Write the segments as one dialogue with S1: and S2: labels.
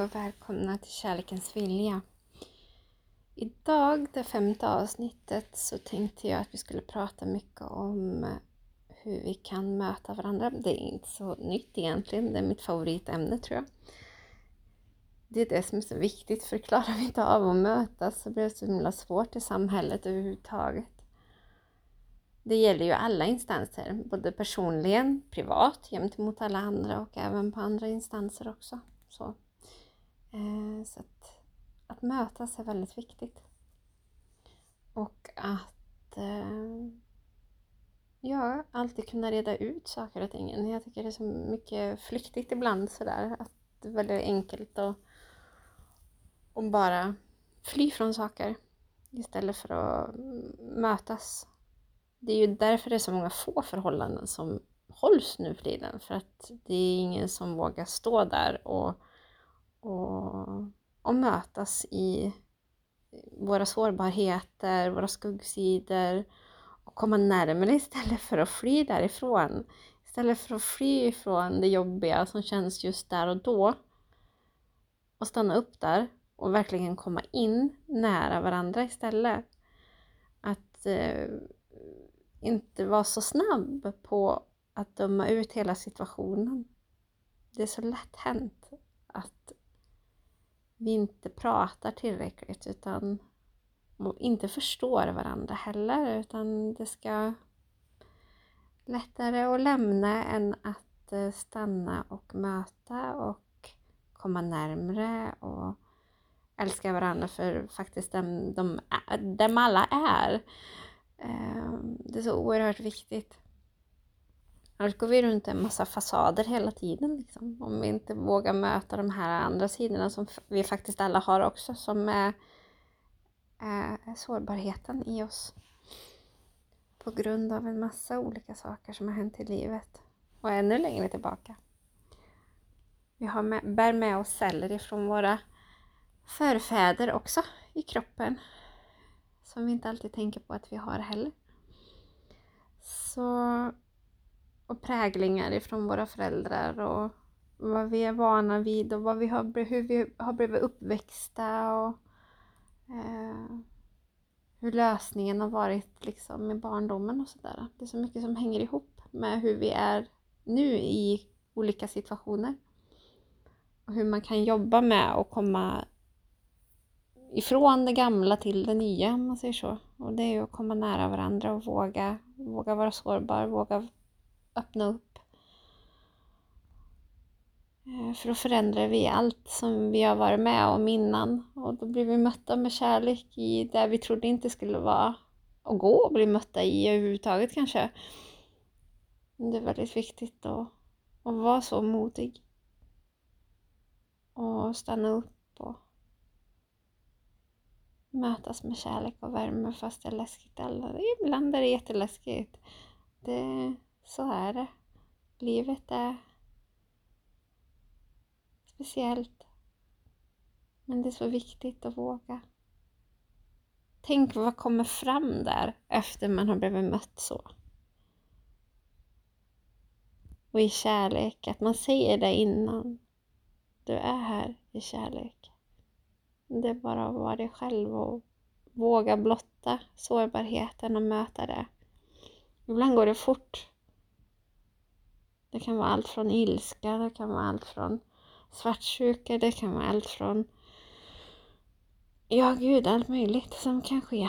S1: och välkomna till Kärlekens vilja. Idag, det femte avsnittet, så tänkte jag att vi skulle prata mycket om hur vi kan möta varandra. Det är inte så nytt egentligen, det är mitt favoritämne tror jag. Det är det som är så viktigt, för klarar vi inte av att mötas så blir det så himla svårt i samhället överhuvudtaget. Det gäller ju alla instanser, både personligen, privat, gentemot alla andra och även på andra instanser också. Så, Eh, så att, att mötas är väldigt viktigt. Och att eh, ja, alltid kunna reda ut saker och ting. Jag tycker det är så mycket flyktigt ibland sådär. Att det är väldigt enkelt att, att bara fly från saker istället för att mötas det är ju därför det är så många få förhållanden som hålls nu för tiden. För att det är ingen som vågar stå där och, och, och mötas i våra sårbarheter, våra skuggsidor och komma närmare istället för att fly därifrån. Istället för att fly ifrån det jobbiga som känns just där och då och stanna upp där och verkligen komma in nära varandra istället. Att eh, inte vara så snabb på att döma ut hela situationen. Det är så lätt hänt att vi inte pratar tillräckligt utan inte förstår varandra heller utan det ska lättare att lämna än att eh, stanna och möta och komma närmre och älska varandra för faktiskt dem, de, dem alla är. Ehm, det är så oerhört viktigt. Annars går vi runt en massa fasader hela tiden. Liksom. Om vi inte vågar möta de här andra sidorna som vi faktiskt alla har också, som är, är sårbarheten i oss. På grund av en massa olika saker som har hänt i livet. Och ännu längre tillbaka. Vi har med, bär med oss celler ifrån våra förfäder också i kroppen som vi inte alltid tänker på att vi har heller. Så, och präglingar ifrån våra föräldrar och vad vi är vana vid och vad vi har, hur vi har blivit uppväxta och eh, hur lösningen har varit liksom i barndomen och sådär. Det är så mycket som hänger ihop med hur vi är nu i olika situationer. Och hur man kan jobba med att komma ifrån det gamla till det nya om man säger så. Och det är ju att komma nära varandra och våga, våga vara sårbar, våga öppna upp. Eh, för då förändrar vi allt som vi har varit med om innan och då blir vi mötta med kärlek i det vi trodde inte skulle vara och gå och bli mötta i överhuvudtaget kanske. Det är väldigt viktigt att, att vara så modig och stanna upp och mötas med kärlek och värme fast det är läskigt. Ibland är det jätteläskigt. Det, så är det. Livet är speciellt. Men det är så viktigt att våga. Tänk vad kommer fram där efter man har blivit mött så. Och i kärlek, att man säger det innan. Du är här i kärlek. Det är bara att vara dig själv och våga blotta sårbarheten och möta det. Ibland går det fort. Det kan vara allt från ilska, det kan vara allt från svartsjuka, det kan vara allt från Ja, gud, allt möjligt som kan ske.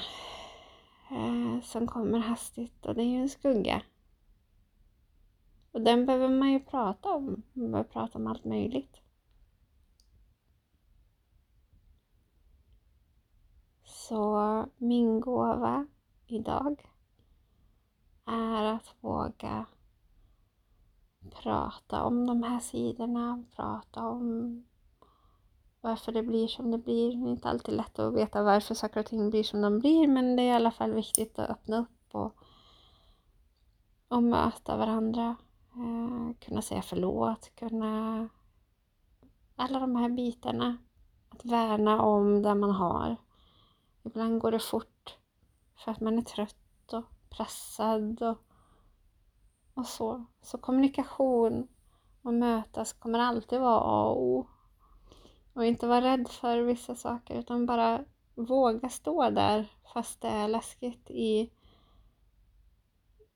S1: Eh, som kommer hastigt och det är ju en skugga. Och den behöver man ju prata om. Man behöver prata om allt möjligt. Så min gåva idag är att våga prata om de här sidorna, prata om varför det blir som det blir. Det är inte alltid lätt att veta varför saker och ting blir som de blir men det är i alla fall viktigt att öppna upp och, och möta varandra. Eh, kunna säga förlåt, kunna... Alla de här bitarna. Att värna om det man har. Ibland går det fort för att man är trött och pressad och, och så. Så kommunikation och mötas kommer alltid vara A och O. Och inte vara rädd för vissa saker utan bara våga stå där fast det är läskigt i,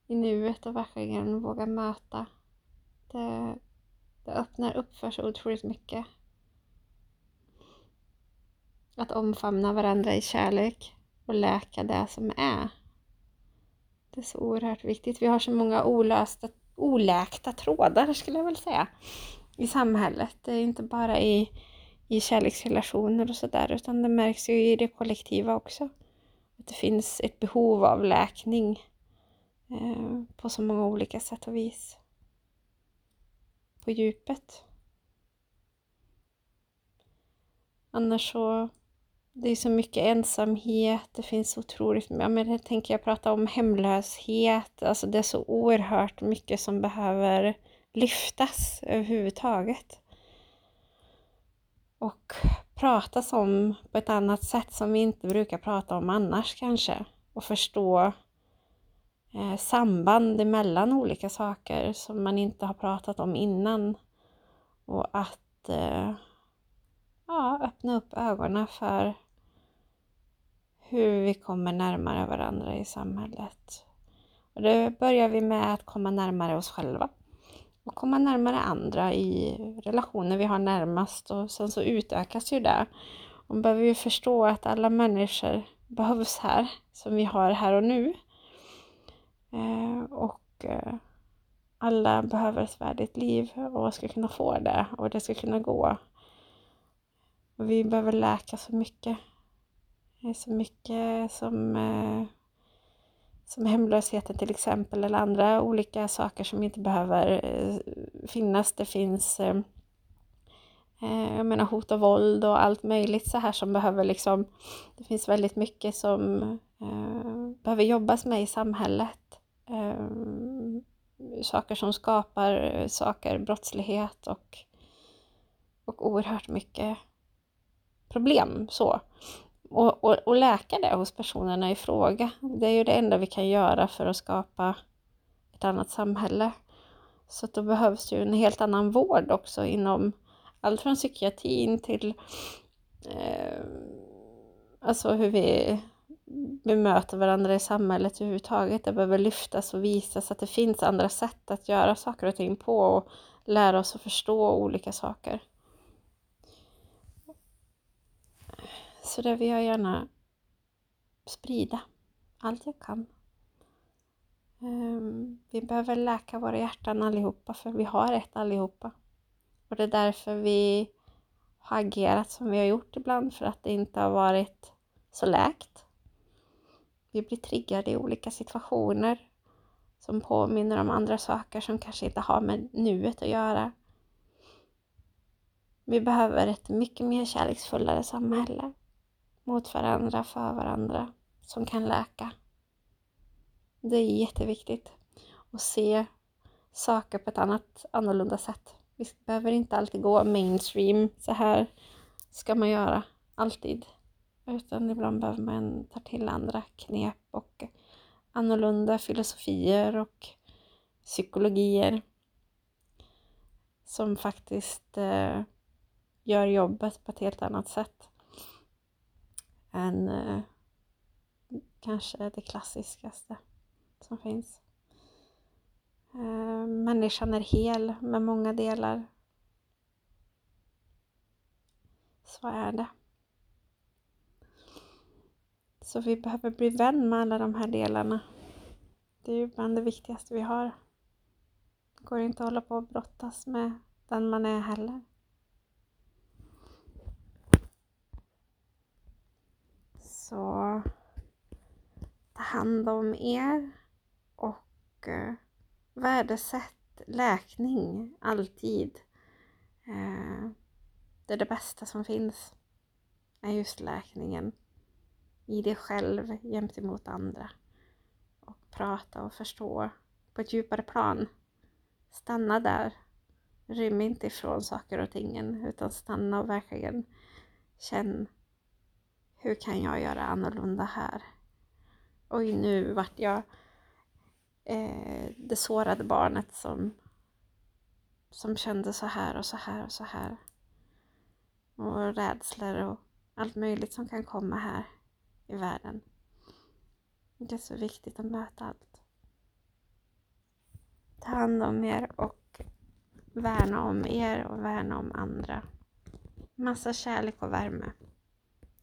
S1: i nuet och verkligen våga möta. Det, det öppnar upp för så otroligt mycket. Att omfamna varandra i kärlek och läka det som är. Det är så oerhört viktigt. Vi har så många olösta, oläkta trådar skulle jag väl säga i samhället. Det är inte bara i, i kärleksrelationer och sådär utan det märks ju i det kollektiva också. Att det finns ett behov av läkning eh, på så många olika sätt och vis. På djupet. Annars så det är så mycket ensamhet, det finns otroligt ja, men jag tänker jag prata om hemlöshet, alltså det är så oerhört mycket som behöver lyftas överhuvudtaget. Och pratas om på ett annat sätt som vi inte brukar prata om annars kanske. Och förstå eh, samband emellan olika saker som man inte har pratat om innan. Och att eh, ja, öppna upp ögonen för hur vi kommer närmare varandra i samhället. Och det börjar vi med att komma närmare oss själva och komma närmare andra i relationer vi har närmast och sen så utökas ju det. Man behöver ju förstå att alla människor behövs här, som vi har här och nu. Eh, och eh, alla behöver ett värdigt liv och ska kunna få det och det ska kunna gå. Och vi behöver läka så mycket. Det är så mycket som eh, som hemlösheten till exempel eller andra olika saker som inte behöver eh, finnas. Det finns eh, jag menar hot och våld och allt möjligt så här som behöver liksom Det finns väldigt mycket som behöver jobbas med i samhället. saker som skapar saker, brottslighet och, och oerhört mycket problem så och, och, och läka det hos personerna i fråga. Det är ju det enda vi kan göra för att skapa ett annat samhälle. Så då behövs ju en helt annan vård också inom allt från psykiatrin till eh, alltså hur vi bemöter varandra i samhället överhuvudtaget. Det behöver lyftas och visas att det finns andra sätt att göra saker och ting på och lära oss att förstå olika saker. Så det vill jag gärna sprida allt jag kan. Ehm, vi behöver läka våra hjärtan allihopa, för vi har ett allihopa. Och det är därför vi har agerat som vi har gjort ibland, för att det inte har varit så läkt. Vi blir triggade i olika situationer som påminner om andra saker som kanske inte har med nuet att göra. Vi behöver ett mycket mer kärleksfullare samhälle mot varandra, för varandra, som kan läka. Det är jätteviktigt att se saker på ett annat, annorlunda sätt. Vi behöver inte alltid gå mainstream, så här ska man göra, alltid. Utan ibland behöver man ta till andra knep och annorlunda filosofier och psykologier som faktiskt eh, gör jobbet på ett helt annat sätt än eh, kanske det klassiskaste som finns. Eh, människan är hel med många delar. Så är det. Så vi behöver bli vän med alla de här delarna. Det är ju bland det viktigaste vi har. Det går inte att hålla på och brottas med den man är heller. Så ta hand om er och eh, värdesätt läkning alltid. Eh, det är det bästa som finns, är just läkningen i dig själv gentemot andra. Och prata och förstå på ett djupare plan. Stanna där. Rym inte ifrån saker och tingen utan stanna och verkligen känn hur kan jag göra annorlunda här? Oj, nu vart jag eh, det sårade barnet som, som kände så här och så här och så här. och rädslor och allt möjligt som kan komma här i världen. Det är så viktigt att möta allt. Ta hand om er och värna om er och värna om andra. Massa kärlek och värme.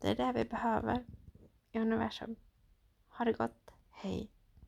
S1: Det är det vi behöver i universum. Ha det gott. Hej!